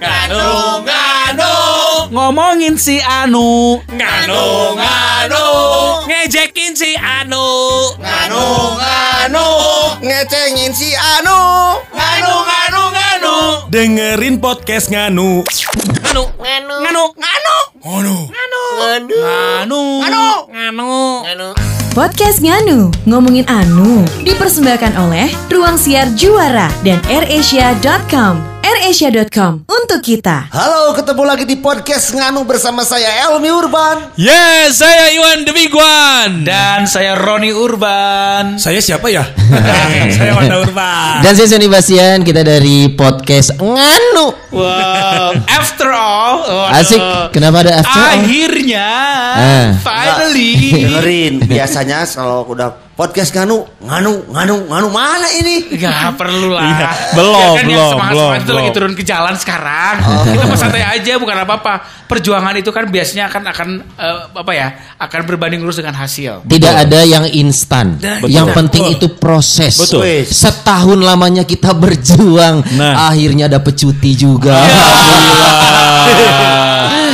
Nganu, nganu, Ngomongin si Anu nganu, nganu, Ngejekin si Anu nganu, nganu, ngecengin si Anu. nganu, nganu, nganu. Dengerin podcast Nganu Nganu, Nganu nganu, Nganu nganu, Nganu Nganu. Nganu nganu. Podcast Nganu, ngomongin Anu, dipersembahkan oleh Ruang Siar Juara dan AirAsia.com. AirAsia.com untuk kita. Halo, ketemu lagi di podcast Nganu bersama saya Elmi Urban. Yes, saya Iwan Demiguan Dan saya Roni Urban Saya siapa ya? Saya Wanda Urban Dan saya Sony Bastian, kita dari podcast Nganu. Wow, after all waduh. Asik, kenapa ada after all? Akhirnya Ah. Finally Dengerin, biasanya kalau udah podcast Nganu, Nganu, Nganu, Nganu mana ini? Gak perlu lah Iya, belum, Ya kan yang belum, semangat-semangat belum, itu lagi belum. turun ke jalan sekarang Kita mau santai aja bukan apa-apa Perjuangan itu kan biasanya akan akan eh, Apa ya Akan berbanding lurus dengan hasil Tidak ada yang instan. Betul. Yang penting itu proses. Betul. Setahun lamanya kita berjuang, Nah. akhirnya dapet cuti juga.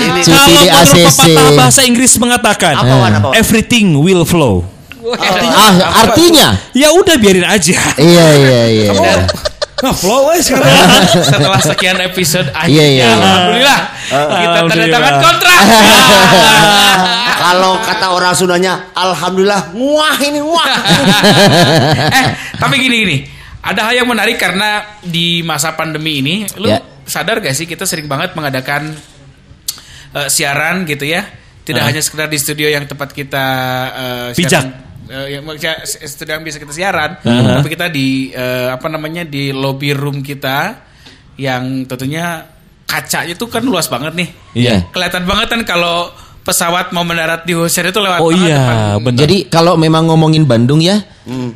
Ini Cuti Kalau di ACC. pepatah bahasa Inggris mengatakan apa apa? wan? Everything will flow Ah, artinya? Ya udah biarin aja Iya, iya, iya. Nah flow aja sekarang Setelah sekian episode akhirnya Iya, iya, iya. Alhamdulillah Kita tanda tangan kontrak Kalau kata orang Sundanya, Alhamdulillah, nguah ini nguah. eh tapi gini gini ada hal yang menarik karena di masa pandemi ini lu Ya. sadar gak sih kita sering banget mengadakan eh, siaran gitu ya tidak Ah. hanya sekedar di studio yang tempat kita eh, Pijak. Siaran, eh, yang yang bisa kita siaran Ah. tapi kita di eh, apa namanya di lobby room kita yang tentunya kacanya tuh kan luas banget nih Iya. kelihatan banget kan kalau pesawat mau mendarat di Hoser itu lewat Oh iya depan. benar Jadi kalau memang ngomongin Bandung ya,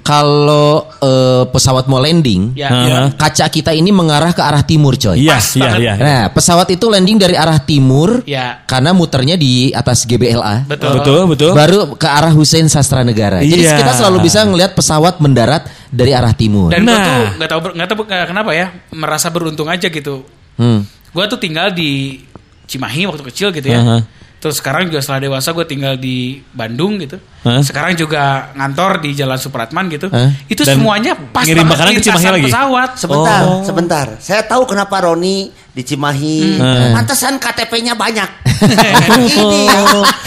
kalau eh, pesawat mau landing, Ya. Iya. kaca kita ini mengarah ke arah timur, coy. Iya iya iya Nah, pesawat itu landing dari arah timur, Ya. karena muternya di atas GBLA. betul Betul betul Baru ke arah Hussein Sastra Negara. Jadi Iya. kita selalu bisa ngelihat pesawat mendarat dari arah timur. Dan gue Nah. tuh nggak tahu nggak tahu kenapa ya merasa beruntung aja gitu. Hmm. Gue tuh tinggal di Cimahi waktu kecil gitu ya. Aha. Terus sekarang juga setelah dewasa gue tinggal di Bandung gitu. Hah? Sekarang juga ngantor di Jalan Supratman gitu. Hah? Itu Dan semuanya pas ngirim banget makanan ke Cimahi lagi? pesawat. Sebentar, Oh. sebentar. Saya tahu kenapa Roni di Cimahi. Hmm. Pantesan KTP-nya banyak. ini,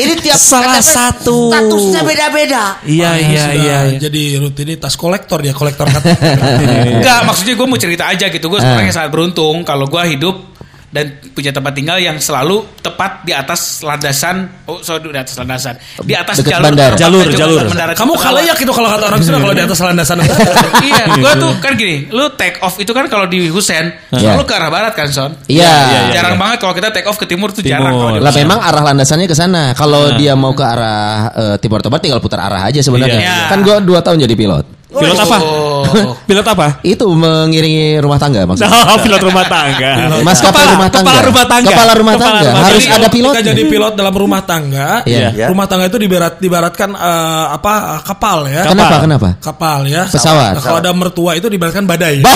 ini tiap Salah KTP satu. statusnya beda-beda. Iya iya sudah iya iya. jadi rutinitas kolektor dia kolektor kata Enggak, maksudnya gue mau cerita aja gitu. Gue sebenarnya sangat beruntung kalau gue hidup dan punya tempat tinggal yang selalu tepat di atas landasan. Oh, sorry di atas landasan. Di atas Deket jalur bandara. tempat Jalur, jalur. mendarat kamu kalayak itu kalau kata orang Sunda kalau di atas landasan iya, gue tuh kan gini, lu take off itu kan kalau di Husen Iya. selalu ke arah barat kan, Son? Iya. iya, iya. Jarang banget kalau kita take off ke timur tuh jarang. Timur. di Lah memang arah landasannya ke sana. Kalau dia mau ke arah eh, timur Tobar tinggal putar arah aja sebenarnya. Iya. Kan gua dua tahun jadi pilot. Pilot apa? Oh. Pilot apa? Itu mengiringi rumah tangga maksudnya. Oh, pilot rumah tangga. Maskapai Kepala- rumah tangga. Kepala rumah tangga. Kepala rumah Kepala tangga. rumah Harus tangga. ada pilot. Kita jadi pilot dalam rumah tangga. Iya. Ya. Rumah tangga itu dibarat dibaratkan eh, apa eh, kapal ya. Kenapa? Kenapa? Kapal ya. Pesawat. Nah, kalau ada mertua itu dibaratkan badai.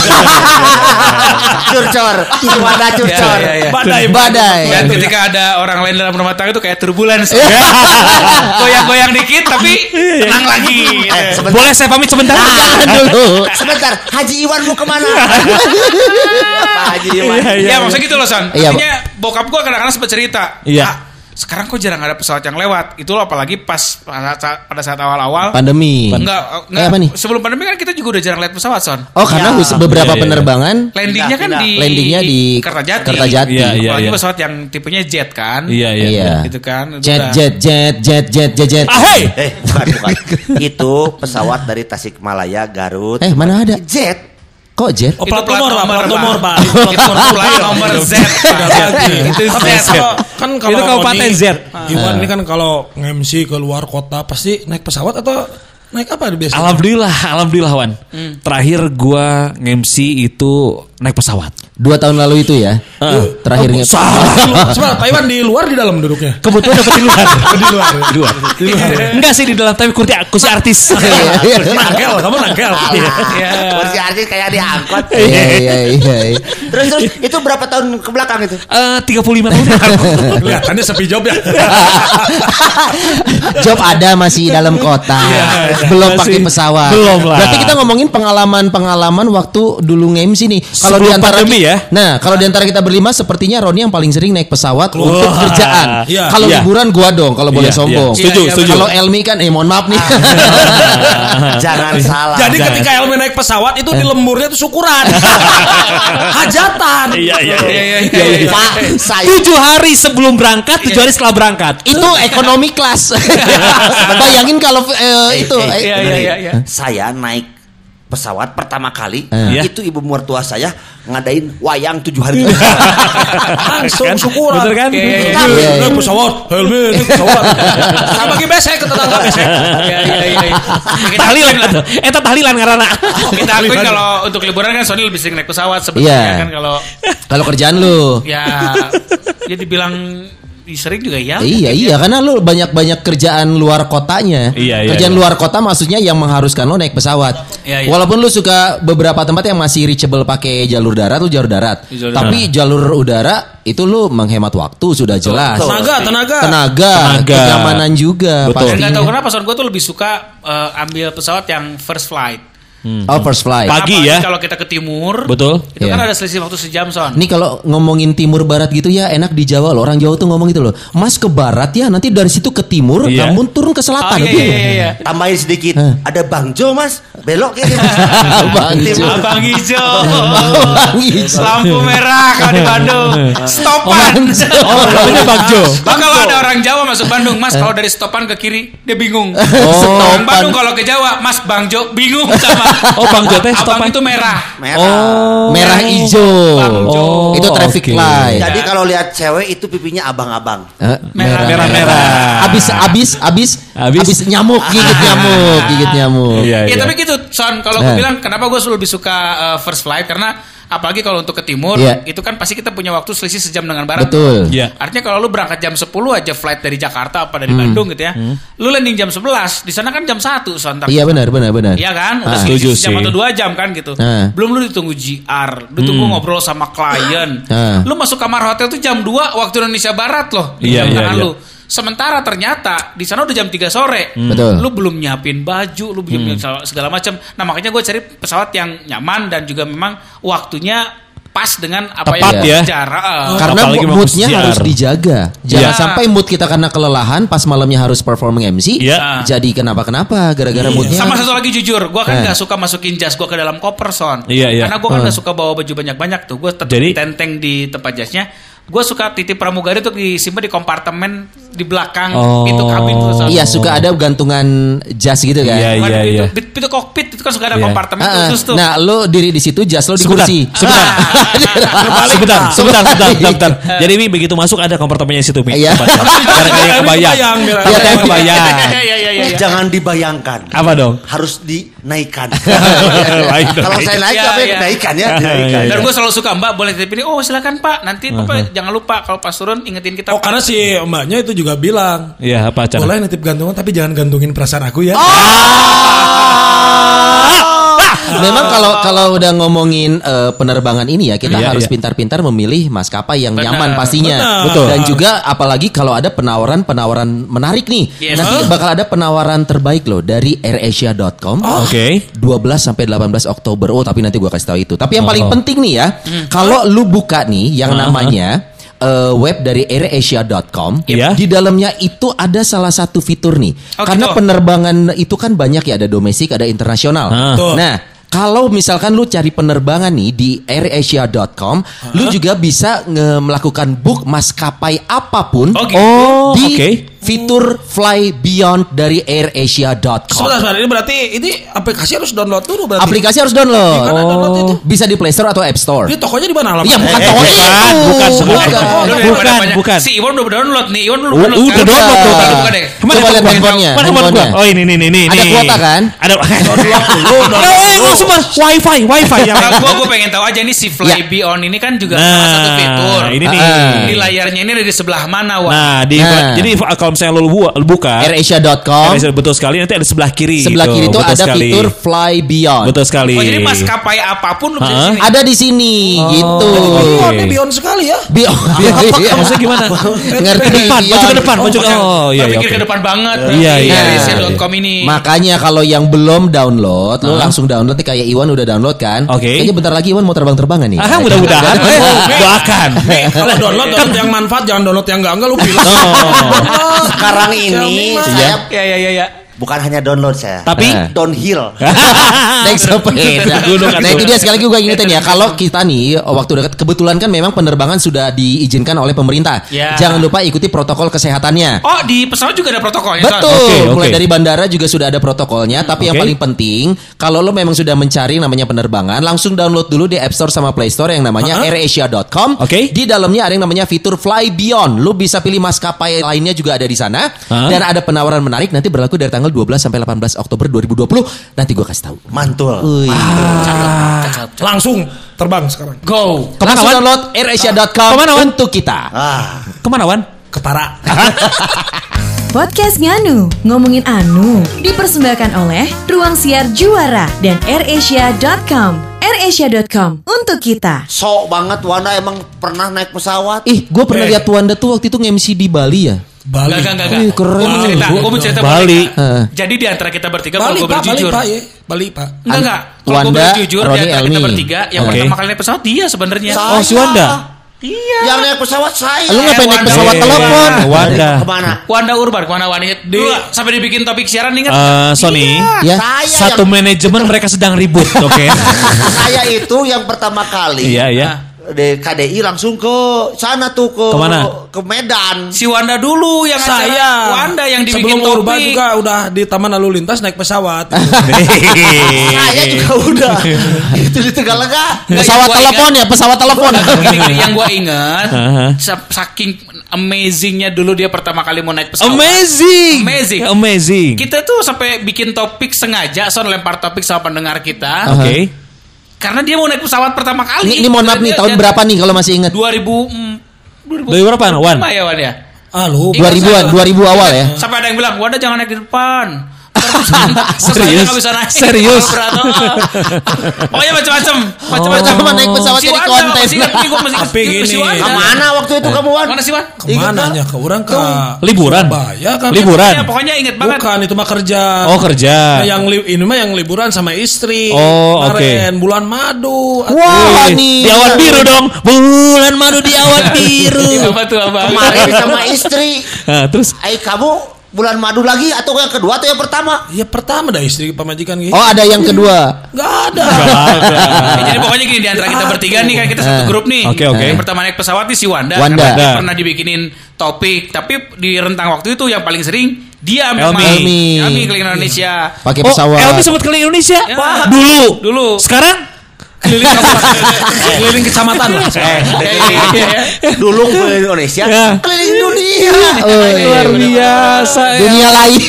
Curcor, wadah curcor. Iya, iya, iya. badai. Badai. Dan ketika ada orang lain dalam rumah tangga itu kayak turbulence. Goyang-goyang dikit tapi tenang lagi. gitu. Eh. Boleh saya pamit sebentar? Jangan dulu. Sebentar, Haji Iwan mau ke mana? Pak Haji Iwan. Iya, iya, Ya maksudnya gitu loh Son Iya, Artinya bokap gue kadang-kadang sempat cerita Iya. "Ah, Sekarang kok jarang ada pesawat yang lewat Itu loh apalagi pas pada saat, awal-awal Pandemi. Enggak, enggak. Eh, apa nih? Sebelum pandemi kan kita juga udah jarang lihat pesawat Son Oh, karena Ya. beberapa Iya, iya. penerbangan Landingnya kan di Landingnya di Kertajati. Kertajati. Iya, iya. Apalagi pesawat yang tipenya jet kan. Iya iya. Iya. Gitu kan. Itu jet jet jet jet jet jet jet. Ah, hey! Eh, bukan, bukan. Itu pesawat dari Tasikmalaya, Garut. Eh, mana ada? Jet. Kok jet? Oh, plat nomor, Pak. Plat nomor, Pak. Plat nomor Z. Itu Z. Kan kalau Itu kabupaten Z. Iwan ini kan kalau nge-MC ke luar kota pasti naik pesawat atau naik apa biasanya? Alhamdulillah, alhamdulillah Wan. Terakhir gua nge-MC itu naik pesawat. Dua tahun lalu itu ya. Terakhirnya. Coba Taiwan di luar di dalam duduknya. Kebetulan dapat di luar. di luar. di luar. Enggak sih di dalam tapi kursi kursi artis. Nangkel, kamu nangkel. Kursi artis kayak diangkot. Iya iya iya. iya. Terus terus itu berapa tahun ke belakang itu? Eh 35 tahun. Kelihatannya sepi job ya. Job ada masih dalam kota. Belum pakai pesawat. Belum lah. Berarti kita ngomongin pengalaman-pengalaman waktu dulu nge-MC nih. Kalau di antara pandemi ya. Nah, kalau di antara kita berlima sepertinya Roni yang paling sering naik pesawat untuk kerjaan. Iya. Kalau Iya. liburan gua dong kalau boleh Iya, sombong. iya. Setuju, iya, setuju. Kalau Elmi kan eh mohon maaf nih. Jangan salah. Jadi ketika Elmi naik pesawat itu di lemburnya itu syukuran. Hajatan. Iya iya Iya, iya. Pak, saya Tujuh hari sebelum berangkat, tujuh hari setelah berangkat. itu ekonomi kelas. Bayangin kalau eh, itu eh, Iya, iya, iya, iya. saya naik pesawat pertama kali Eh. itu ibu mertua saya ngadain wayang tujuh hari Langsung syukuran. Betul kan? Iya, iya, Kan, iya. naik pesawat, Helmi naik pesawat. Saya bagi besek ke tetangga besek. Iya, iya, iya. Kita Tahlilan atuh. Eta tahlilan karena. kita akuin kalau untuk liburan kan Sony lebih sering naik pesawat sebetulnya Iya. kan kalau kalau kerjaan lu. ya ya dibilang sering juga ya. Iya iya karena lu banyak-banyak kerjaan luar kotanya. Iya, iya, kerjaan iya. luar kota maksudnya yang mengharuskan lo naik pesawat. Iya, iya. Walaupun lu suka beberapa tempat yang masih reachable pakai jalur darat lu jalur darat. Jalur Tapi jalur udara itu lu menghemat waktu sudah jelas. Tenaga, tenaga. Tenaga, Tenaga. kenyamanan juga Betul. Dan nggak pastinya. tahu kenapa Son gue tuh lebih suka eh, ambil pesawat yang first flight. Oh first flight. Pagi Apalagi ya. Kalau kita ke timur, Betul. Itu kan Iya. ada selisih waktu sejam Son. Nih kalau ngomongin timur barat gitu ya enak di Jawa loh. Orang Jawa tuh ngomong gitu loh. Mas ke barat ya nanti dari situ ke timur, Iya. namun turun ke Oh selatan. iya iya iya. iya. tambahin sedikit Eh. ada Bang Jo mas belok kiri Bang Jo. Abang. Bang hijau. Lampu merah kalau di Bandung. Stopan. Oh, namanya Bang Jo. Oh, kalau ada orang Jawa masuk Bandung, Mas kalau dari stopan ke kiri dia bingung. Stopan. Orang Bandung kalau ke Jawa, Mas Bang Jo bingung sama. Oh, Bang Jo teh Abang stopan. itu merah. merah Oh. Merah hijau. Jo. itu traffic oke. light. jadi kalau lihat cewek itu pipinya abang-abang Eh, Merah, merah, merah. Abis abis abis Abis. abis nyamuk gigit nyamuk gigit nyamuk. Iya, Ya iya. tapi gitu, Son. Kalau gue Eh. bilang kenapa gue lebih suka uh, first flight karena apalagi kalau untuk ke timur Iya. itu kan pasti kita punya waktu selisih sejam dengan barat. Betul. Iya. Artinya kalau lu berangkat jam 10 aja flight dari Jakarta apa dari Bandung gitu ya. Lu landing jam 11, di sana kan jam 1 Son. Ntar- Iya benar benar benar. Iya kan? Udah Ah. selisih Setuju jam sih. atau dua jam kan gitu. Ah. Belum lu ditunggu GR, ditunggu ngobrol sama klien. Ah. Lu masuk kamar hotel tuh jam 2 waktu Indonesia Barat loh. di Iya, jam iya, tangan iya. lu. Sementara ternyata di sana udah jam 3 sore. Betul. Lu belum nyiapin baju, lu belum nyiapin segala macam. Nah, makanya gue cari pesawat yang nyaman dan juga memang waktunya pas dengan apa Tepat yang ya. bicara. Eh, Karena Apalagi mau moodnya harus dijaga. Jangan Iya. sampai mood kita karena kelelahan pas malamnya harus performing MC. Iya. Jadi kenapa kenapa gara-gara moodnya. Sama satu lagi jujur, gue kan Eh. nggak suka masukin jas gue ke dalam koper son. Iya, iya. Karena gue kan Eh. nggak suka bawa baju banyak-banyak tuh. Gue tetap Jadi- tenteng di tempat jasnya. Gue suka titip pramugari tuh disimpan di kompartemen di belakang Oh. pintu kabin tuh. Iya suka ada gantungan jas gitu kan. Iya, iya, iya. pintu, kokpit itu kan suka ada Iya. kompartemen Ah, ah. khusus tuh. Nah, lo diri di situ, jas lo di Sebentar, kursi. sebentar. Terbalik. sebentar, sebentar, sebentar, sebentar. Jadi Mi begitu masuk ada kompartemennya di situ Mi. Iya. Karena kayak kebayang. Kebayang, kebayang. Iya iya iya iya. jangan dibayangkan Apa dong? harus dinaikkan kalau saya naik Iya, apa iya. naikkan ya Iya, dinaikkan Dan gue selalu suka Mbak boleh titip ini. Oh silakan Pak. Nanti Bapak jangan lupa kalau pas turun ingetin kita. Oh karena si mbaknya itu juga bilang Iya, apa cara? boleh nitip gantungan tapi jangan gantungin perasaan aku ya. Memang kalau kalau udah ngomongin eh, penerbangan ini ya kita Iya, harus iya. pintar-pintar memilih maskapai yang Benar, nyaman pastinya. benar. Betul. Dan juga apalagi kalau ada penawaran-penawaran menarik nih. Yes. Nanti bakal ada penawaran terbaik loh dari airasia.com. Oke. 12 sampai 18 Oktober. Oh, tapi nanti gua kasih tahu itu. Tapi yang paling Oh. penting nih ya, kalau lu buka nih yang namanya eh, web dari airasia.com, Iya. di dalamnya itu ada salah satu fitur nih. Oh, Karena gitu. penerbangan itu kan banyak ya, ada domestik, ada internasional. Betul. Nah, kalau misalkan lu cari penerbangan nih di airasia.com, lu juga bisa nge- melakukan book maskapai apa pun Oh, gitu. Oh, di oke. Fitur Fly Beyond dari AirAsia.com. Sebentar, sebentar. Ini berarti ini aplikasi harus download dulu berarti. Aplikasi harus download. Di mana download itu? Bisa di Play Store atau App Store. Ini tokonya di mana alamatnya? Iya, bukan Eh, toko bukan, itu. bukan, bukan. Bukan, banyak- bukan. Si Iwan udah download nih. Iwan lu Oh, download. udah download tuh. Bukan, bukan deh. Coba lihat handphone? handphonenya. Oh ini nih nih nih. Ada nih. kuota kan? Ada. Download dulu, download Eh, dulu. langsung mah wifi, wifi yang. Nah, gua gua pengen tahu aja nih si Fly Ya. Beyond ini kan juga salah satu Nah, fitur. ini nih. Ah. Di layarnya ini ada di sebelah mana, Wan? Nah, di Nah. jadi kalau misalnya lu bu- lu buka AirAsia.com. Ada- betul sekali nanti ada sebelah kiri. Sebelah Tuh, kiri itu betul ada sekali. fitur Fly Beyond. Betul sekali. Oh, jadi maskapai apa pun lu bisa. Ada di sini gitu. Beyond, ini beyond sekali ya. Beyond. Maksudnya gimana? Ngerti Ke depan, maju ke depan, maju ke Oh, iya iya. ke depan banget. Iya, iya. Airsia.com ini. Makanya kalau yang belum download, lu langsung download nih kayak Iwan udah download kan? Oke. Kayaknya bentar lagi Iwan mau terbang-terbangan nih. Ah, mudah-mudahan. Eh, doakan. Kalau download, download yang manfaat, jangan download yang enggak enggak lu bilang. Sekarang ini saya Ya ya ya ya. Bukan hanya download saya. Tapi Eh. downhill. Naik sepeda. Gunung Nah itu dia sekali lagi gue ingetin ya Kalau kita nih waktu dekat Kebetulan kan memang penerbangan sudah diizinkan oleh pemerintah Ya. Jangan lupa ikuti protokol kesehatannya Oh, di pesawat juga ada protokolnya. Betul, Oke, mulai oke. dari bandara juga sudah ada protokolnya. Tapi yang Oke. paling penting, kalau lo memang sudah mencari namanya penerbangan, langsung download dulu di App Store sama Play Store yang namanya AirAsia.com. Oke. Di dalamnya ada yang namanya fitur Fly Beyond. Lo bisa pilih maskapai lainnya juga ada di sana. Hah? Dan ada penawaran menarik nanti berlaku dari tanggal 12 sampai 18 Oktober 2020. Nanti gue kasih tahu. Mantul. Uy. Langsung terbang sekarang. Go. Ke mana, Langsung Wan? download AirAsia.com Ke mana, Wan? untuk kita. Ah, ke mana Wan? Ketara. Podcast Nganu, ngomongin anu, dipersembahkan oleh Ruang Siar Juara dan AirAsia.com. AirAsia.com untuk kita. sok banget Wanda emang pernah naik pesawat. Ih, gue pernah Eh. lihat Wanda tuh waktu itu nge-MC di Bali ya. Bali. Gak, gak, gak, Wih, keren. Gue mau cerita, gue mau cerita Bali. Bali. Eh. Jadi di antara kita bertiga, kalau Bali, gue Pak. Bali, berjujur. Pak. Ya. Bali, Pak. Enggak, enggak. Kalau gue berjujur, di Roni, antara kita Elmi. bertiga, yang Oke. pertama kali naik pesawat dia sebenarnya. Saya. Oh, si Wanda. Iya. Yang naik pesawat saya. Lu ngapain naik Wanda. pesawat Eh, telepon? Wanda. Ke mana? Wanda Urban, ke mana Wanda? Di, sampai dibikin topik siaran ingat? Eh, Sony. Ya. Saya Satu yang, manajemen mereka sedang ribut, oke? saya itu yang pertama kali Iya, iya. Di KDI langsung ke sana tuh ke Ke mana? ke Medan. Si Wanda dulu yang. Saya. Wanda yang dibikin Sebelum Urban juga udah di Taman Lalu Lintas naik pesawat. Saya juga udah itu di Tegalega. Pesawat telepon ya, pesawat telepon. Yang gue ingat saking amazingnya dulu dia pertama kali mau naik pesawat. Amazing. Amazing. Amazing. Kita tuh sampai bikin topik sengaja, son lempar topik sama pendengar kita. Oke. Karena dia mau naik pesawat pertama kali. Ini, ini mohon maaf nih, tahun berapa nih kalau masih ingat? 2000 mm, 2000 Dari berapa, Wan? ya Wan ya. ah, lu. 2000-an, 2000 awal ya. Sampai ada yang bilang, Wanda jangan naik di depan. Serius? Bisa naik. Serius? Kalau berat, oh. Pokoknya macam-macam, macam-macam. Pertama naik pesawat jadi konten. ingat Tapi gini. Ke mana waktu itu kamu Wan? Mana sih Wan? Ke mana nya ke orang ke Liburan. Surabaya kan? Liburan. Ya, pokoknya inget banget. Bukan itu mah kerja. Oh, kerja. Nah, yang ini mah yang liburan sama istri. Oh, oke. Bulan madu. Wah, nih. Di awan biru dong. Bulan madu di awan biru. Kemarin sama istri. Terus Eh kamu bulan madu lagi atau yang kedua atau yang pertama? Ya pertama dah istri pemajikan gitu. Oh, ada yang kedua. Gak ada. Ya, jadi pokoknya gini di antara kita bertiga nih kan kita satu grup nih. Oke, oke. Yang pertama naik pesawat nih si Wanda. Wanda. Karena Wanda. pernah dibikinin topik, tapi di rentang waktu itu yang paling sering dia memang Elmi. Elmi keliling Indonesia. Pakai Oh, pesawat. Elmi sempat keliling Indonesia. Ya. Dulu. Dulu. Sekarang Keliling kabupaten, keliling kecamatan lah. Iya, iya, iya. Dulu ke Indonesia, Ya. keliling dunia. luar biasa. ya. Dunia lain.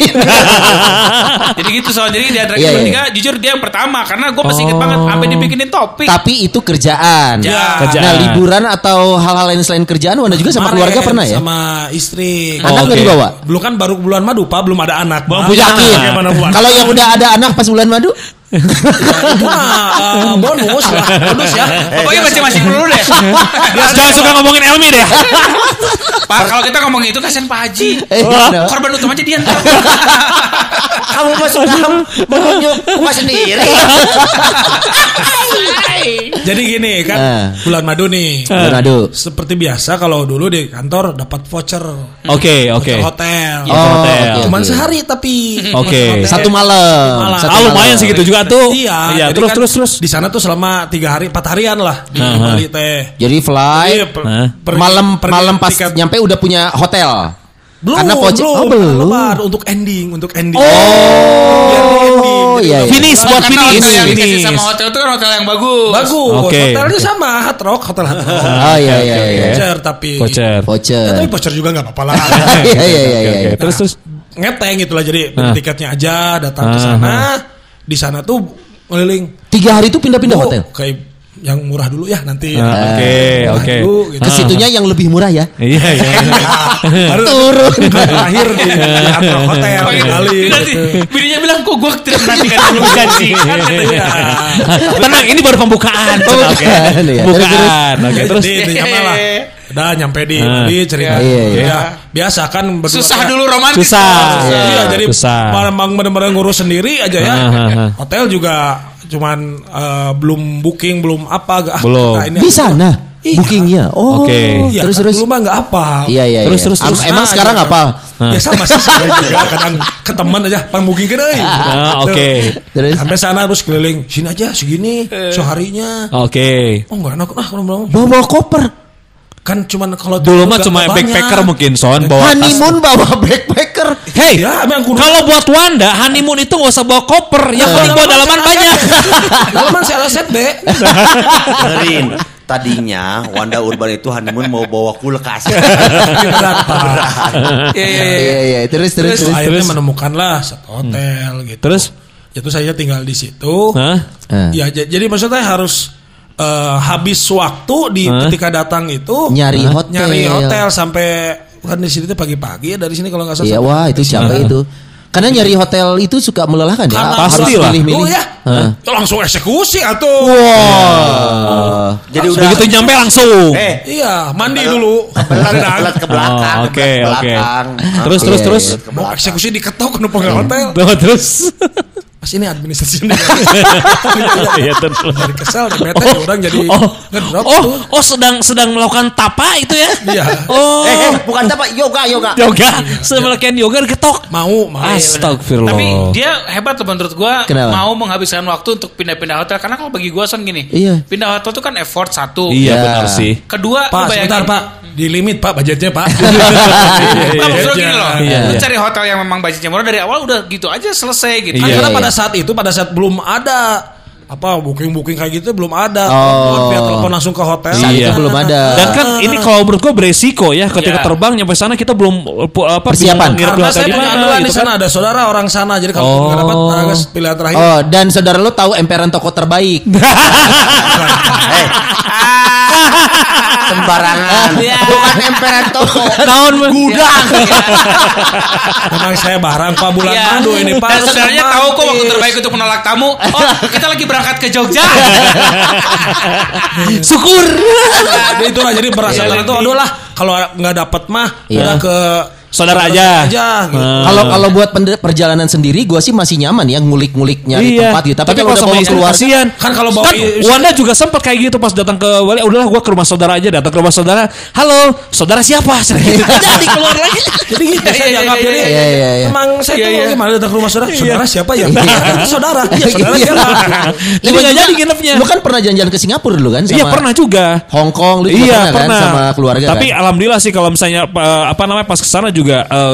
Jadi gitu soal jadi di antara Iya, kita iya. bertiga jujur dia yang pertama karena gue masih inget banget sampai dibikinin topik. Tapi itu kerjaan. Ya. Kerjaan. Nah, liburan atau hal-hal lain selain kerjaan, Wanda juga sama keluarga pernah ya? Sama istri. Anak nggak dibawa? Belum kan baru bulan madu, Pak, belum ada anak. Belum punya buat? Kalau yang udah ada anak pas bulan madu? Itu mah eh, bonus lah, bonus ya. Pokoknya masing-masing dulu deh. Jangan suka ngomongin Elmi deh. Pak kalau kita ngomong itu kasihan Pak Haji. Eh, no. Korban utama aja dia. Kamu masuk dalam menunjuk muka sendiri. Jadi gini kan, Ah. bulan madu nih. Bulan madu. Seperti biasa kalau dulu di kantor dapat voucher Oke, oke. voucher hotel. Oh, hotel. oke, Cuman oke. sehari tapi Oke. Hotel. Satu malam. Malam. Satu Ah, lumayan malam. segitu juga tuh. Iya, Iya, jadi terus kan terus terus. Di sana tuh selama tiga hari, empat harian lah di Aha. Bali teh. Jadi fly Iya, per- Hah? pergi- malam pergi malam pas tiket- nyampe udah punya hotel. Belum, Karena voucher- belum, oh, belum. lebar untuk ending, untuk ending. Oh, di ending. Jadi iya, iya. Finish buat Karena finish. hotel yang dikasih sama hotel itu kan hotel yang bagus. Bagus. Oke, Hotelnya oke. sama Hard Rock, hotel Hard Rock. Oh iya iya iya. Voucher tapi. Voucher. Voucher. Ya, tapi voucher juga nggak apa-apa lah. Iya iya iya iya. oke. Terus terus. Ngeteng itulah jadi beli Ah. tiketnya aja datang ke Ah, sana. Di sana tuh ngeliling. Tiga hari itu pindah-pindah "Bu, hotel. Kayak yang murah dulu ya nanti. Ah, Oke, oke. dulu, gitu. Ke situnya yang lebih murah ya. Iya iya. Baru Turun. terakhir di, Rock Hotel iya. kali. Nanti bininya bilang kok gue tidak perhatikan belum gaji. Kan katanya. Tenang, ini baru pembukaan. Pembukaan, Oke. iya. Terus, Pembukaan. Oke, terus. apa lah. Udah nyampe di, Ah. di cerita. Iya, iya. Ya, biasa kan berdua- Susah dulu romantis. Susah. Iya, Iya, jadi susah. memang benar-benar ngurus sendiri aja ya. Ah, ah, ah. Hotel juga cuman eh, belum booking, belum apa. Ah, Belum. nah, ini Di sana Iya. bookingnya. Oh, Oke. Iya, terus kan terus. Dulu mah nggak apa. Iya iya. Terus, iya. terus, terus. Emang Ah, sekarang iya. apa? Ya sama sih saya juga kadang ke teman aja pang booking kan euy. Ah, oke. Terus? Sampai sana terus keliling sini aja segini seharinya. Oke. Oh enggak enak ah kalau belum. Bawa bawa koper. Kan cuman kalau Dulu mah cuma backpacker mungkin son bawa tas. Honeymoon bawa backpacker. Hey, Ya, kalau buat Wanda honeymoon itu gak usah bawa koper, yang penting bawa dalaman banyak. Dalaman saya set be. Dengerin. Tadinya Wanda Urban itu honeymoon mau bawa kulkas. Iya, iya, iya. Iya iya. Terus terus Terus akhirnya menemukanlah satu hotel gitu. Terus? itu saya tinggal di situ. Hah? Ya j- jadi maksudnya harus eh, habis waktu di Hah? ketika datang itu Nyari hotel. nyari hotel sampai kan di sini tuh pagi-pagi ya dari sini kalau nggak salah. Iya wah itu siapa itu? Karena nyari hotel itu suka melelahkan ya. Karena Pasti Harus lah. milih-milih. Oh ya, Hah. Ya langsung eksekusi atau Wah. Jadi udah Begitu nyampe langsung. Eh, Iya, mandi dulu. belat ke belakang. Oh, oke, ke oke. belakang. Terus, Oke, terus, terus. Mau eksekusi diketok ke pengen hotel. Terus. Pas ini administrasi ini. Iya terus. Jadi kesel, dan bete ya orang jadi Oh, ngedrop oh, tuh. oh sedang sedang melakukan tapa itu ya? Iya. Oh, Eh, eh, bukan apa yoga yoga. yoga, sedang melakukan yoga ketok. Mau, mau. Astagfirullah. Tapi dia hebat tuh menurut gua Kenapa? mau menghabiskan waktu untuk pindah-pindah hotel karena kalau bagi gua son gini. Iya. Pindah hotel tuh kan effort satu. Iya Ya. benar sih. Kedua, Pak, sebentar Pak. Di limit Pak budgetnya Pak. Maksudnya gini loh, Iya, lu iya. cari hotel yang memang budgetnya murah dari awal udah gitu aja selesai gitu. Kan Iya, karena iya. pada saat itu pada saat belum ada apa booking booking kayak gitu belum ada. Oh. Via telepon langsung ke hotel. Saat itu Iya. belum ada. Dan kan ini kalau menurut gue beresiko ya ketika Iya. terbang nyampe sana kita belum pu- apa Persiapan. bingung nginep di Karena hotel saya di punya mana di gitu sana kan. ada saudara orang sana jadi kalau Oh. nggak dapat Agus pilihan terakhir. Oh dan saudara lo tahu emperan toko terbaik. Eh. Sembarangan. Bukan emperan toko. Tahun Gudang. Memang saya barang Pak bulan Iya. madu ini Pak. Saudaranya tahu kok waktu terbaik untuk menolak tamu. Oh, kita lagi berangkat ke Jogja. syukur. Jadi itulah jadi berasa Iya, tuh aduh lah kalau nggak dapat mah Iya. udah ke Saudara aja. aja gitu. Ah. Kalau kalau buat perjalanan sendiri, gua sih masih nyaman ya ngulik-ngulik nyari Iya. tempat gitu. Tapi, Tapi kalau udah sama bawa istri keluar, kasihan. Kan kalau bawa kan, Wanda juga sempat kayak gitu pas datang ke Bali. Udahlah gua ke rumah saudara aja. Datang ke rumah saudara. Halo, saudara siapa? Gitu. Jadi keluar lagi. Jadi gitu saya Iya, iya, dianggap iya, jadi iya, iya, iya. Emang saya tuh gimana datang ke rumah saudara Saudara siapa ya? Saudara Iya saudara siapa? Jadi Lu nggak juga- jadi nginepnya. Lu kan pernah jalan-jalan ke Singapura dulu kan? Sama Iya pernah juga. Hong Kong, lu iya pernah, pernah kan sama keluarga Tapi kan? alhamdulillah sih kalau misalnya uh, apa namanya pas ke sana juga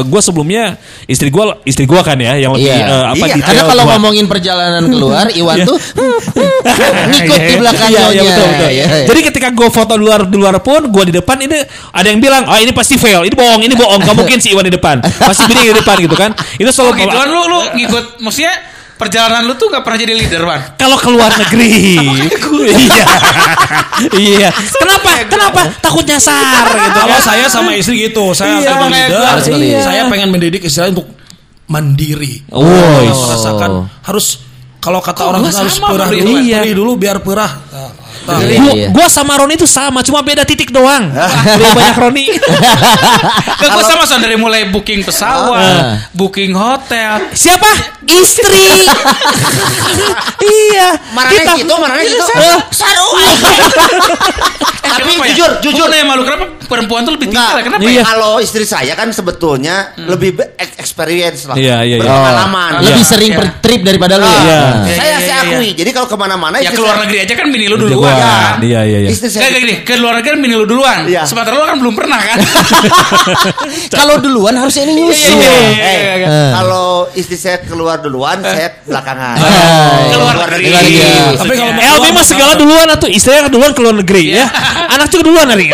gue sebelumnya istri gue istri gue kan ya yang lebih Iya. uh, apa Iya, detail Karena kalau buat- ngomongin perjalanan keluar, Iwan Iya. tuh ngikut di belakang Iya, iya, nyonya. betul, betul. Iya, iya. Jadi ketika gue foto di luar di luar pun gue di depan ini ada yang bilang oh ini pasti fail ini bohong ini bohong gak mungkin si Iwan di depan pasti Bini di depan gitu kan itu Oh selalu gitu kan lu lu ngikut maksudnya perjalanan lu tuh gak pernah jadi leader, Wan. kalau keluar negeri. Iya. iya. Kenapa? kenapa? Takut nyasar gitu Kalau kan? saya sama istri gitu. Saya Iya, leader. Saya pengen mendidik istilahnya untuk mandiri. Oh, Harus merasakan Harus kalau kata orang harus perah dulu. Iya. perih dulu biar perah Nah, Iya, Gua, iya. gua sama Roni itu sama, cuma beda titik doang. Lebih banyak Roni. Kan gua sama son dari mulai booking pesawat, Ah. booking hotel. Siapa? Istri. iya. Marahnya Kita- gitu, marahnya gitu. Eh, Tapi Kenapa ya? jujur, jujur. Nanya malu kenapa perempuan tuh lebih tinggal ya? Kenapa Iya. ya? Kalau istri saya kan sebetulnya lebih be- ex- experience lah. Iya, iya, iya. Berpengalaman. Lebih Iya, sering iya. per trip daripada lu ya. Iya. Iya, Saya iya, saya iya, iya. Jadi kalau ke mana-mana Ya istri ke luar negeri aja kan bini lu duluan kan. Iya iya iya. Istri saya gini, ke luar negeri kan bini lu duluan. Iya. Sementara lu kan belum pernah kan. Kalau duluan harusnya ini nyusul. Iya, iya, iya, Eh, iya, iya. Eh. kalau istri saya keluar duluan, saya belakangan. Ke luar negeri. Negeri. Tapi kalau keluar, mah segala duluan atau istrinya duluan ke luar negeri ya. Anak juga duluan hari.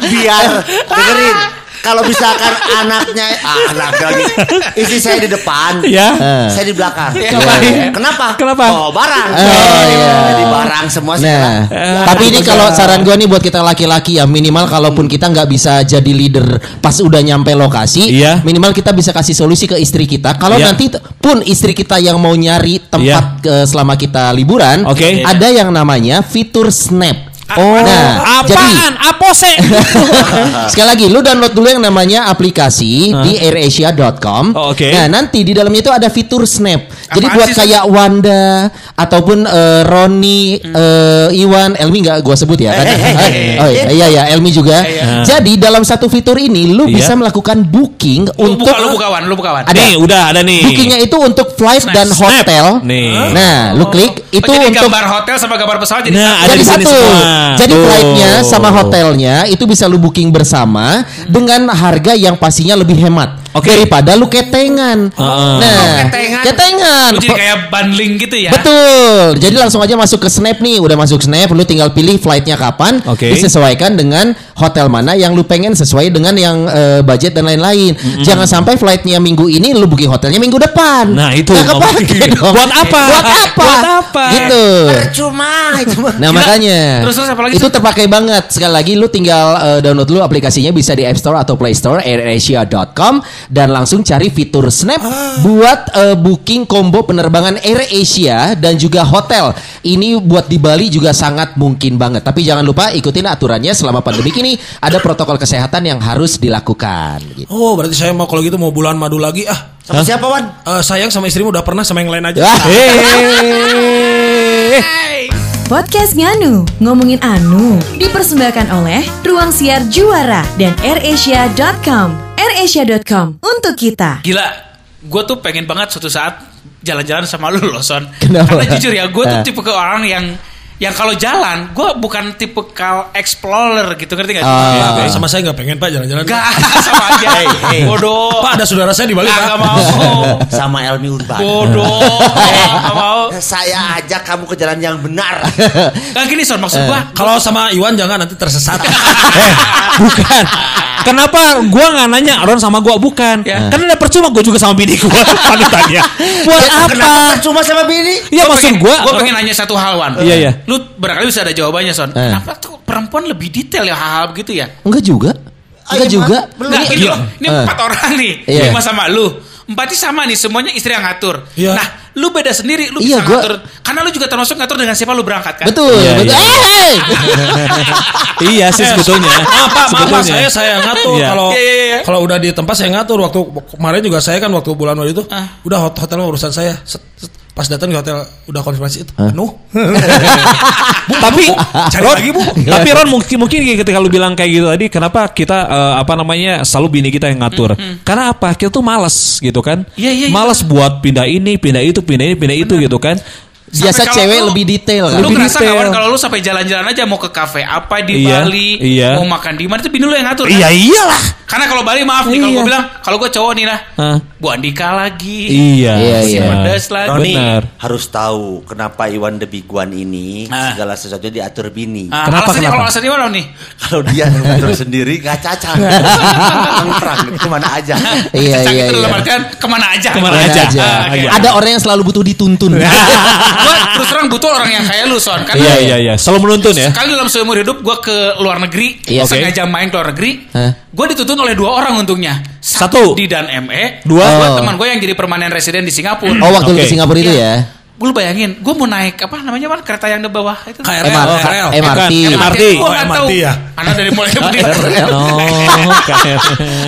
biar dengerin kalau misalkan anaknya ah, anak lagi istri saya di depan Ya. saya di belakang Ngapain? kenapa Kenapa? oh barang Oh, iya. jadi barang semua Nah, sekarang tapi ini kalau saran gua nih buat kita laki-laki ya minimal kalaupun kita nggak bisa jadi leader pas udah nyampe lokasi, Iya. minimal kita bisa kasih solusi ke istri kita. Kalau Iya. nanti pun istri kita yang mau nyari tempat ke- selama kita liburan, Oke. ada yang namanya fitur snap. Oh, nah, jadi apaan? Apose? Sekali lagi, lu download dulu yang namanya aplikasi di airasia.com. Oh, oke. Nah, nanti di dalamnya itu ada fitur snap. Jadi Apaan buat sih, kayak Wanda ataupun eh, Roni, eh, Iwan, Elmi nggak gua sebut ya kan? oh iya, iya ya, Elmi juga. Jadi dalam satu fitur ini lu Iya. bisa melakukan booking Lu untuk buka lu bukawan, lu bukawan. Ada. nih, udah ada nih. bookingnya itu untuk flight Snap. dan hotel. Nih. Nah, lu klik itu oh, jadi untuk gambar hotel sama gambar pesawat jadi Nah, satu. jadi di sini satu. semua. Jadi Tuh. flightnya sama hotelnya itu bisa lu booking bersama dengan harga yang pastinya lebih hemat Oke. daripada lu ketengan. Heeh. Nah, Oh, ketengan. ketengan. Lu jadi kayak bundling gitu ya. Betul. Jadi langsung aja masuk ke Snap nih, udah masuk Snap, lu tinggal pilih flightnya kapan, Oke. disesuaikan dengan hotel mana yang lu pengen sesuai dengan yang eh, budget dan lain-lain. Jangan sampai flightnya minggu ini lu booking hotelnya minggu depan. Nah, itu nggak kepake dong. Buat apa? Buat apa? Buat apa? Gitu. percuma itu. Nah makanya Terus, terus apa lagi, itu terpakai banget. Sekali lagi lu tinggal eh, download dulu aplikasinya bisa di App Store atau Play Store airasia.com dan langsung cari fitur Snap buat eh, booking combo penerbangan Air Asia dan juga hotel. Ini buat di Bali juga sangat mungkin banget. Tapi jangan lupa ikutin aturannya selama pandemi ini ada protokol kesehatan yang harus dilakukan. Gitu. Oh, berarti saya mau kalau gitu mau bulan madu lagi ah. Sama siapa Wan Eh, sayang sama istrimu udah pernah sama yang lain aja. Ah. Podcast Nganu, ngomongin anu, dipersembahkan oleh Ruang Siar Juara dan AirAsia.com. AirAsia.com untuk kita. Gila, gue tuh pengen banget suatu saat jalan-jalan sama lu loh Son. Kenapa? Karena jujur ya, gue tuh Eh. tipe ke orang yang yang kalau jalan, gue bukan tipe kal explorer gitu ngerti gak? sih? Ah. Eh, sama saya nggak pengen Pak jalan-jalan. Gak sama aja. Hey, hey. Bodoh. Pak ada saudara saya di Bali Gak Pak. mau. sama Elmi Urban Bodoh. Gak mau. saya ajak kamu ke jalan yang benar Gak gini Son, maksud gue. Kalau sama Iwan jangan nanti tersesat. Bukan. Kenapa gua nggak nanya Ron sama gua bukan? Ya. Karena udah percuma gua juga sama bini gua panutannya. Buat apa? kenapa percuma sama bini Iya maksud gua. Gue pengen nanya satu hal Wan. Iya, iya. Lu barangkali bisa ada jawabannya Son. Eh. Kenapa tuh perempuan lebih detail ya hal-hal begitu ya? Enggak juga. Enggak Ayo, juga. Belum. Nah, ini Gila. loh, ini Eh. empat orang nih, Iya. lima sama lu. Empatnya sama nih, semuanya istri yang ngatur. Iya. Nah, lu beda sendiri, lu Iya, bisa gua- ngatur. Karena lu juga termasuk ngatur dengan siapa lu berangkat kan? Betul, Iya, betul. iya. Eh, hey! iya sih sebetulnya. Pak, maaf Pak, Sebetulnya. saya saya ngatur Iya. kalau Iya, iya, iya. kalau udah di tempat saya ngatur waktu kemarin juga saya kan waktu bulan Madu itu Ah. udah hot- hotel urusan saya. Set- set, pas datang di hotel udah konfirmasi itu penuh. tapi Cari Ron, lagi, Bu. tapi Ron mungkin mungkin ketika lu bilang kayak gitu tadi kenapa kita eh, apa namanya selalu bini kita yang ngatur karena apa kita tuh malas gitu kan Iya, iya, iya, malas buat pindah ini pindah itu pindah ini pindah itu gitu kan Biasa cewek lu- lebih detail kan. Lu Lebih ngerasa detail. gak Wan, kalau lu sampai jalan-jalan aja mau ke kafe apa di Iya, Bali, iya. mau makan di mana itu bini lu yang ngatur kan? iya iyalah Karena kalau Bali maaf nih kalau Iya. gue bilang, kalau gue cowok nih lah, Hah? Bu Andika lagi, iya Iya, iya. pedas lagi. Roni Benar. harus tahu kenapa Iwan the Big One ini Ah. segala sesuatu diatur bini. Ah, Kenapa, alasannya kenapa? kalau alasannya mana nih? Kalau dia ngatur sendiri gak cacat. Nongkrong ke mana aja. Iya, Cacak iya, itu dalam iya. artian ke mana aja. Ke mana Ke mana aja. aja. Ah, oke. Ada orang yang selalu butuh dituntun. gue terus terang butuh orang yang kayak lu son karena iya iya iya selalu menuntun ya sekali dalam seumur hidup gue ke luar negeri Iya, sengaja main ke luar negeri gue dituntun oleh dua orang untungnya Satu. di dan ME Dua. dua Oh. teman gue yang jadi permanen residen di Singapura Oh, waktu Oke. ke Singapura itu ya. Gue lu bayangin, gue mau naik apa namanya Wan? kereta yang di bawah itu. KRL. MRT. Oh, KRL. MRT. MRT. Gue Oh, MRT tahu. ya? Anak dari mulai Oh, kayak-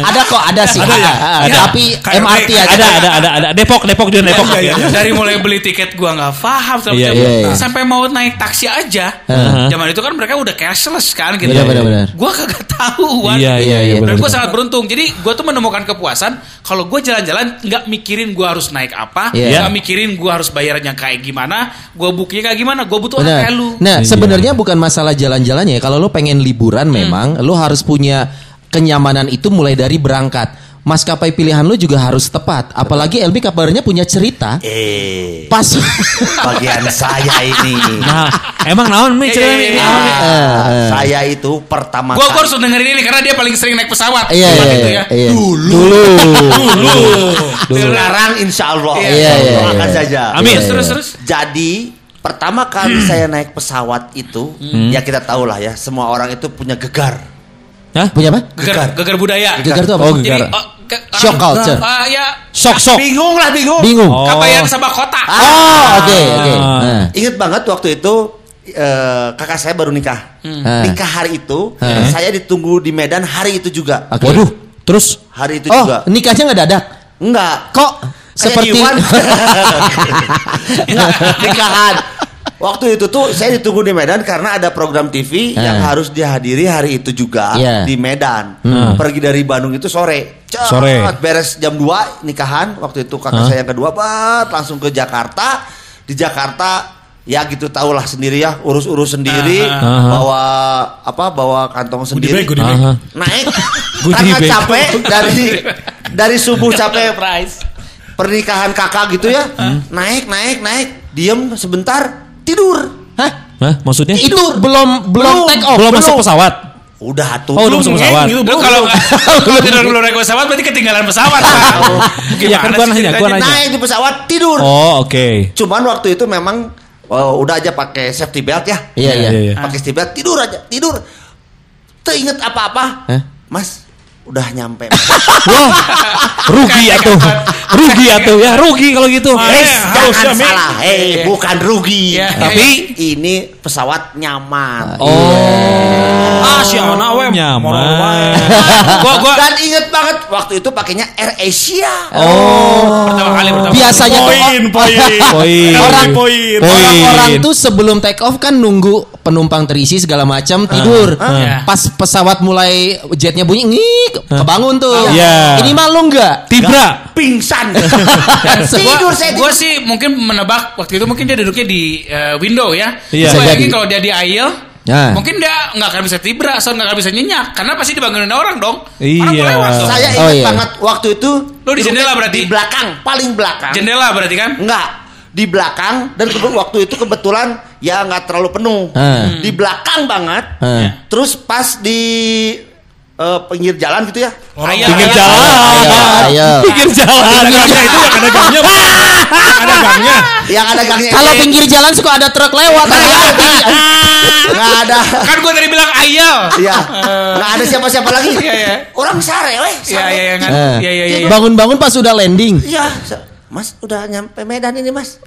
Ada kok, ada sih. Ada ya? Ada. Tapi KRL. MRT aja. ada ada ada ada Depok Depok di Depok. Iya, iya, iya. dari mulai beli tiket gua nggak paham Iya, iya, iya. sampai mau naik taksi aja zaman itu kan mereka udah cashless kan gitu Benar, benar, benar. gua kagak tahu. Iya, iya, iya, dan gue sangat beruntung jadi gua tuh menemukan kepuasan kalau gue jalan-jalan nggak mikirin gua harus naik apa Iya. nggak mikirin gua harus bayarnya kayak gimana gua bookingnya kayak gimana gua butuh apa lu Nah, Iya. sebenarnya bukan masalah jalan-jalannya. ya. Kalau lo pengen liburan memang lo harus punya kenyamanan itu mulai dari berangkat. Maskapai pilihan lo juga harus tepat. Apalagi LB kabarnya punya cerita Eh, pas bagian saya ini. Nah, emang naon mi cerita iya. Naon, Mi? Eh, Saya itu pertama Gua, gua harus dengerin ini karena dia paling sering naik pesawat Iya, iya, itu iya, ya. iya. Dulu. Dulu. Sekarang insya Allah. Iya, iya, iya, Doakan iya. saja. Amin. terus terus terus Jadi pertama kali saya naik pesawat itu, ya kita tahu lah ya, semua orang itu punya gegar. Hah? Punya apa? gegar gegar budaya Gegar tuh apa? Oh, gegar. Jadi, oh, ke- Shock orang- culture. Ah, ya Sok sok. Bingung lah, bingung. Bingung. Oh. kabayan sama kota Oh, oke, oke. Ah. Nah. Ingat banget waktu itu eh, kakak saya baru nikah. Ah. Nikah hari itu, Ah. saya ditunggu di Medan hari itu juga. Oke. Waduh, terus Hari itu Oh, juga. nikahnya nggak dadak. Enggak. Kok Kayak seperti Iwan. Nikahan. Waktu itu tuh saya ditunggu di Medan karena ada program TV yang Ah. harus dihadiri hari itu juga Iya. di Medan. Hmm. Pergi dari Bandung itu sore. Cet, Sore. beres jam 2 nikahan. Waktu itu kakak Hah? saya yang kedua bat langsung ke Jakarta. Di Jakarta ya gitu tahulah sendiri ya urus-urus sendiri Aha. bawa apa bawa kantong Goodie sendiri bag, goodie bag. Aha. naik Goodie karena bag. capek dari dari subuh capek pernikahan kakak gitu ya naik naik naik diem sebentar tidur Hah? Hah, maksudnya? Itu belum belum take off. belum masuk pesawat. udah tuh Oh, udah masuk pesawat. gitu, Lu kalau kalau tidur belum naik pesawat berarti ketinggalan pesawat. Iya, kan gua nanya, gua nanya. naik di pesawat tidur Oh, oke. cuman waktu itu memang oh, udah aja pakai safety belt ya Iya, iya. Iya, iya. pakai safety belt tidur aja tidur teringet apa-apa Hah? mas udah nyampe Wah, rugi atuh. Rugi atuh ya, rugi kalau gitu. Guys, harusnya, jangan Mi. salah, hei, bukan rugi, Iya. tapi ini pesawat nyaman. Oh. Ah, si we Nyaman. Gua gua Dan inget banget waktu itu pakainya Air Asia. Oh. pertama kali pertama. Biasanya tuh Poin, poin. Poin. Orang poin. Orang-orang tuh sebelum take off kan nunggu penumpang terisi segala macam tidur. Ah. Pas pesawat mulai jetnya bunyi, ngik, kebangun tuh. Iya. Ini malu nggak? Tibra. Pingsan. Gua, tidur saya gua tidur. sih mungkin menebak waktu itu mungkin dia duduknya di eh, window ya. Iya. Bisa yakin kalau dia di aisle Nah. Mungkin dia nggak akan bisa tibra, so nggak akan bisa nyenyak, karena pasti dibangunin orang dong. Orang Iya. lewat, so. Saya Oh, ingat iya. banget waktu itu. Lu di jendela berarti? Di belakang, paling belakang. Jendela berarti kan? Enggak. Di belakang dan waktu itu kebetulan ya nggak terlalu penuh. Hmm. Di belakang banget. Hmm. Terus pas di eh, pinggir jalan gitu ya. Ayah, Pinggir ayah. jalan. Ayo, ayo. Pinggir jalan. Ada gangnya itu yang ada gangnya. Yang ada gangnya. Yang ada gangnya. Kalau pinggir jalan suka ada truk lewat. nggak ada. Kan gua tadi bilang ayel. Iya. Nggak ada siapa-siapa lagi. Iya, iya. Orang sare weh. Iya, iya, iya? Eh. Iya, iya, iya. Bangun-bangun pas sudah landing. Iya. Mas udah nyampe Medan ini mas.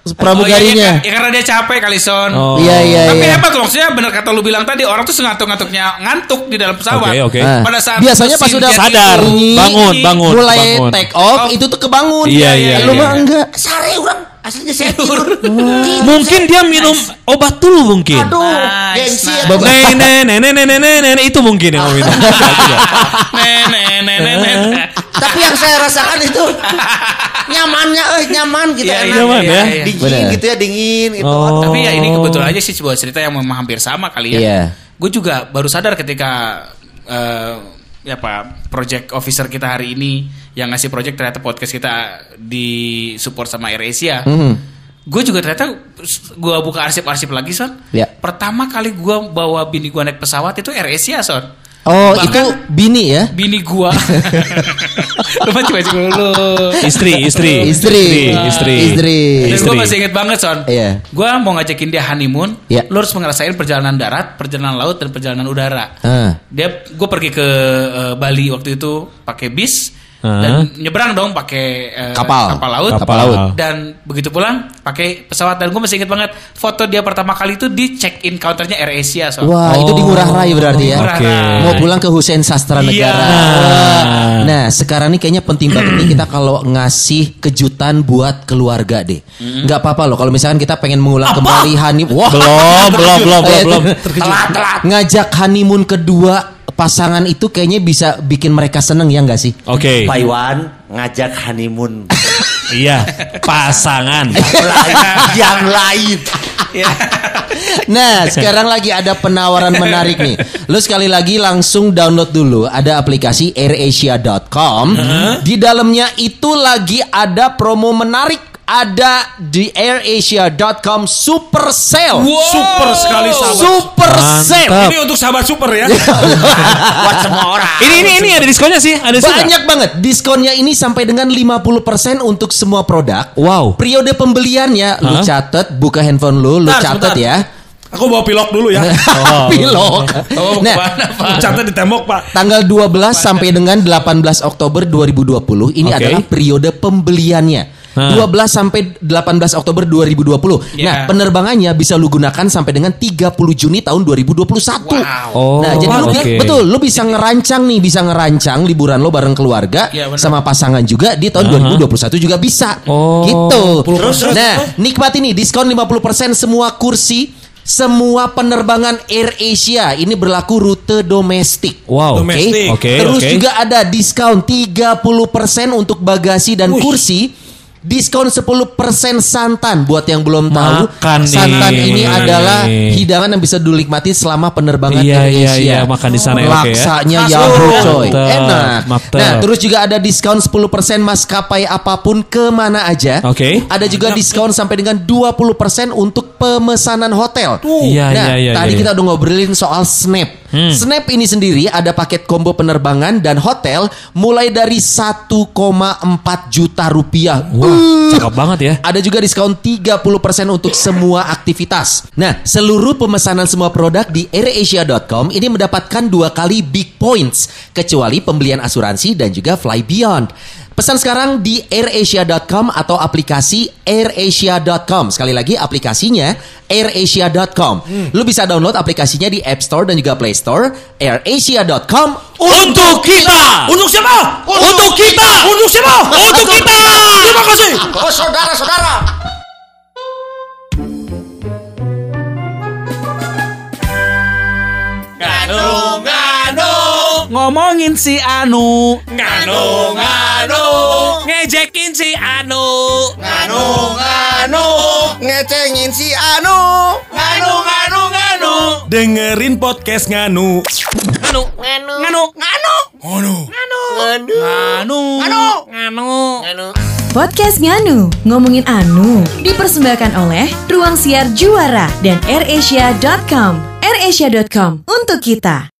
Pramugarinya. Oh, iya, iya, ya, karena dia capek kali son. Oh. Iya, iya, Tapi iya. hebat maksudnya bener kata lu bilang tadi orang tuh sengantuk-ngantuknya ngantuk di dalam pesawat. Oke, oke. Ah. Pada saat Biasanya pas sudah Sadar, itu bangun, bangun. Mulai bangun. take off Oh. itu tuh kebangun. Iya, iya, Lu iya. mah enggak. Sare orang aslinya saya tidur. Mungkin dia minum obat dulu mungkin. Aduh, Nice, gengsi nice. ya. Bab- Nenek, nenek, nenek, nenek, nenek itu mungkin yang minum. Nenek, nenek, nenek. Tapi yang saya rasakan itu nyamannya, eh nyaman gitu Iya, enak. iya, Nyaman iya, ya? iya. Dingin Bener. gitu ya, dingin gitu. Oh. Tapi ya ini kebetulan aja sih sebuah cerita yang memang hampir sama kali ya. Gue juga baru sadar ketika eh ya pak project officer kita hari ini yang ngasih project ternyata podcast kita di support sama AirAsia. Mhm. Gue juga ternyata gue buka arsip-arsip lagi son. Ya. Pertama kali gue bawa bini gue naik pesawat itu AirAsia son. Oh, Bahkan itu bini ya? bini gua. Lu mah coba dulu. Istri, istri, Istri. istri, Istri. Dan Istri. gue masih inget banget son. Iya. Gue mau ngajakin dia honeymoon. Iya. Lu harus ngerasain perjalanan darat, perjalanan laut, dan perjalanan udara. Ah. Dia, gue pergi ke eh, Bali waktu itu pakai bis. Dan nyebrang dong pakai eh, Kapal. kapal laut. Kapal laut. Dan begitu pulang pakai pesawat dan gue masih inget banget foto dia pertama kali itu di check in counternya Air Asia soalnya. Wah, itu di Ngurah Rai berarti ya. Rai. Mau pulang ke Hussein Sastra Iya. Negara. Wah. Nah, sekarang nih kayaknya penting banget nih kita kalau ngasih kejutan buat keluarga deh. Nggak apa-apa loh kalau misalkan kita pengen mengulang kembali honeymoon. Wah, Belum, belum, belum, belum, belum. Telat, telat. Ngajak honeymoon kedua pasangan itu kayaknya bisa bikin mereka seneng ya nggak sih? Oke. Pak Iwan ngajak honeymoon Iya, pasangan. yang lain. Nah, sekarang lagi ada penawaran menarik nih. Lu sekali lagi langsung download dulu ada aplikasi airasia.com. Di dalamnya itu lagi ada promo menarik. Ada di airasia.com super sale. Super sekali sahabat. Super sale. Ini untuk sahabat super ya. Buat semua orang. Ini ini ini ada diskonnya sih, ada? Banyak banget diskonnya ini sampai dengan 50% untuk semua produk. Wow. Periode pembeliannya lu Hah? catet, buka handphone lu, lu Bentar, catet sebentar. ya. Aku bawa pilok dulu ya. Pilok. Oh, Nah, Pak? Catat di tembok pak. Tanggal 12 sampai dengan 18 Oktober 2020 ini Oke. adalah periode pembeliannya. Hah. 12 sampai 18 Oktober 2020. Nah, Ya. penerbangannya bisa lu gunakan sampai dengan 30 Juni tahun 2021. Oh, nah, jadi lu oke. betul, lu bisa ngerancang nih, bisa ngerancang liburan lo bareng keluarga Ya, benar. sama pasangan juga di tahun 2021 juga bisa. Oh. Gitu. Terus, terus, nah, nikmati nih diskon 50% semua kursi semua penerbangan Air Asia ini berlaku rute domestik. Wow. Oke. Domestik. Oke, Terus oke. juga ada diskon 30% untuk bagasi dan Wih. kursi. Diskon 10% santan buat yang belum tahu. Makan nih. santan ini adalah hidangan yang bisa dinikmati selama penerbangan Iya, Air iya, iya, makan di sana ya, oke ya. Laksanya ya coy. Enak. mantap. Nah, terus juga ada diskon 10% maskapai apa pun ke mana aja. Oke. Ada juga diskon sampai dengan 20% untuk pemesanan hotel. Iya, nah, iya, iya, tadi iya. kita udah ngobrolin soal Snap. Hmm. Snap ini sendiri ada paket combo penerbangan dan hotel mulai dari 1,4 juta rupiah. Wah, Uh. cakep banget ya. Ada juga diskon 30% untuk semua aktivitas. Nah, seluruh pemesanan semua produk di airasia.com ini mendapatkan dua kali big points, kecuali pembelian asuransi dan juga fly beyond. Pesan sekarang di airasia.com atau aplikasi airasia.com. Sekali lagi aplikasinya airasia.com. Lu bisa download aplikasinya di App Store dan juga Play Store airasia.com. Untuk kita. Untuk siapa? Untuk kita. Untuk siapa? Untuk kita. Terima kasih. Oh saudara-saudara. Ngomongin si Anu, nganu, nganu, ngejekin si Anu. nganu, nganu, Ngecengin si Anu. nganu, nganu, nganu, Dengerin podcast nganu. Nganu, nganu, nganu, nganu, Nganu. nganu, nganu, nganu, nganu. Podcast Nganu, ngomongin Anu, dipersembahkan oleh Ruang Siar Juara dan AirAsia.com. AirAsia.com untuk kita.